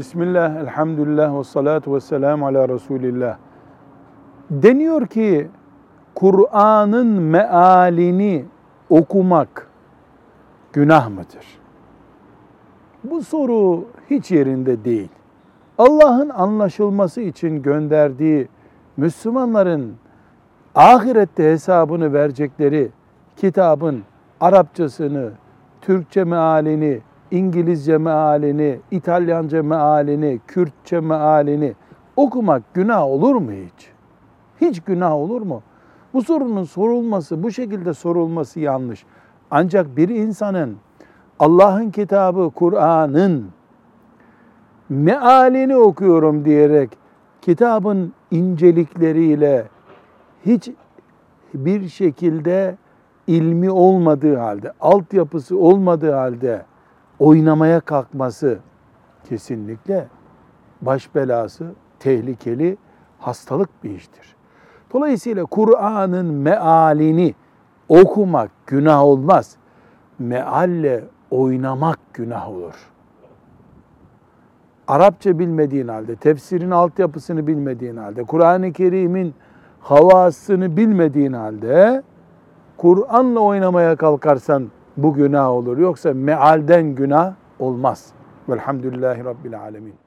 Bismillah, elhamdülillah ve salatu ve selamu ala Resulillah. Deniyor ki Kur'an'ın mealini okumak günah mıdır? Bu soru hiç yerinde değil. Allah'ın anlaşılması için gönderdiği Müslümanların ahirette hesabını verecekleri kitabın Arapçasını, Türkçe mealini, İngilizce mealini, İtalyanca mealini, Kürtçe mealini okumak günah olur mu hiç? Hiç günah olur mu? Bu sorunun sorulması, bu şekilde sorulması yanlış. Ancak bir insanın Allah'ın kitabı Kur'an'ın mealini okuyorum diyerek kitabın incelikleriyle hiç bir şekilde ilmi olmadığı halde, altyapısı olmadığı halde oynamaya kalkması kesinlikle baş belası, tehlikeli, hastalık bir iştir. Dolayısıyla Kur'an'ın mealini okumak günah olmaz. Mealle oynamak günah olur. Arapça bilmediğin halde, tefsirin altyapısını bilmediğin halde, Kur'an-ı Kerim'in havasını bilmediğin halde Kur'an'la oynamaya kalkarsan bu günah olur. Yoksa mealden günah olmaz. Velhamdülillahi Rabbil Alemin.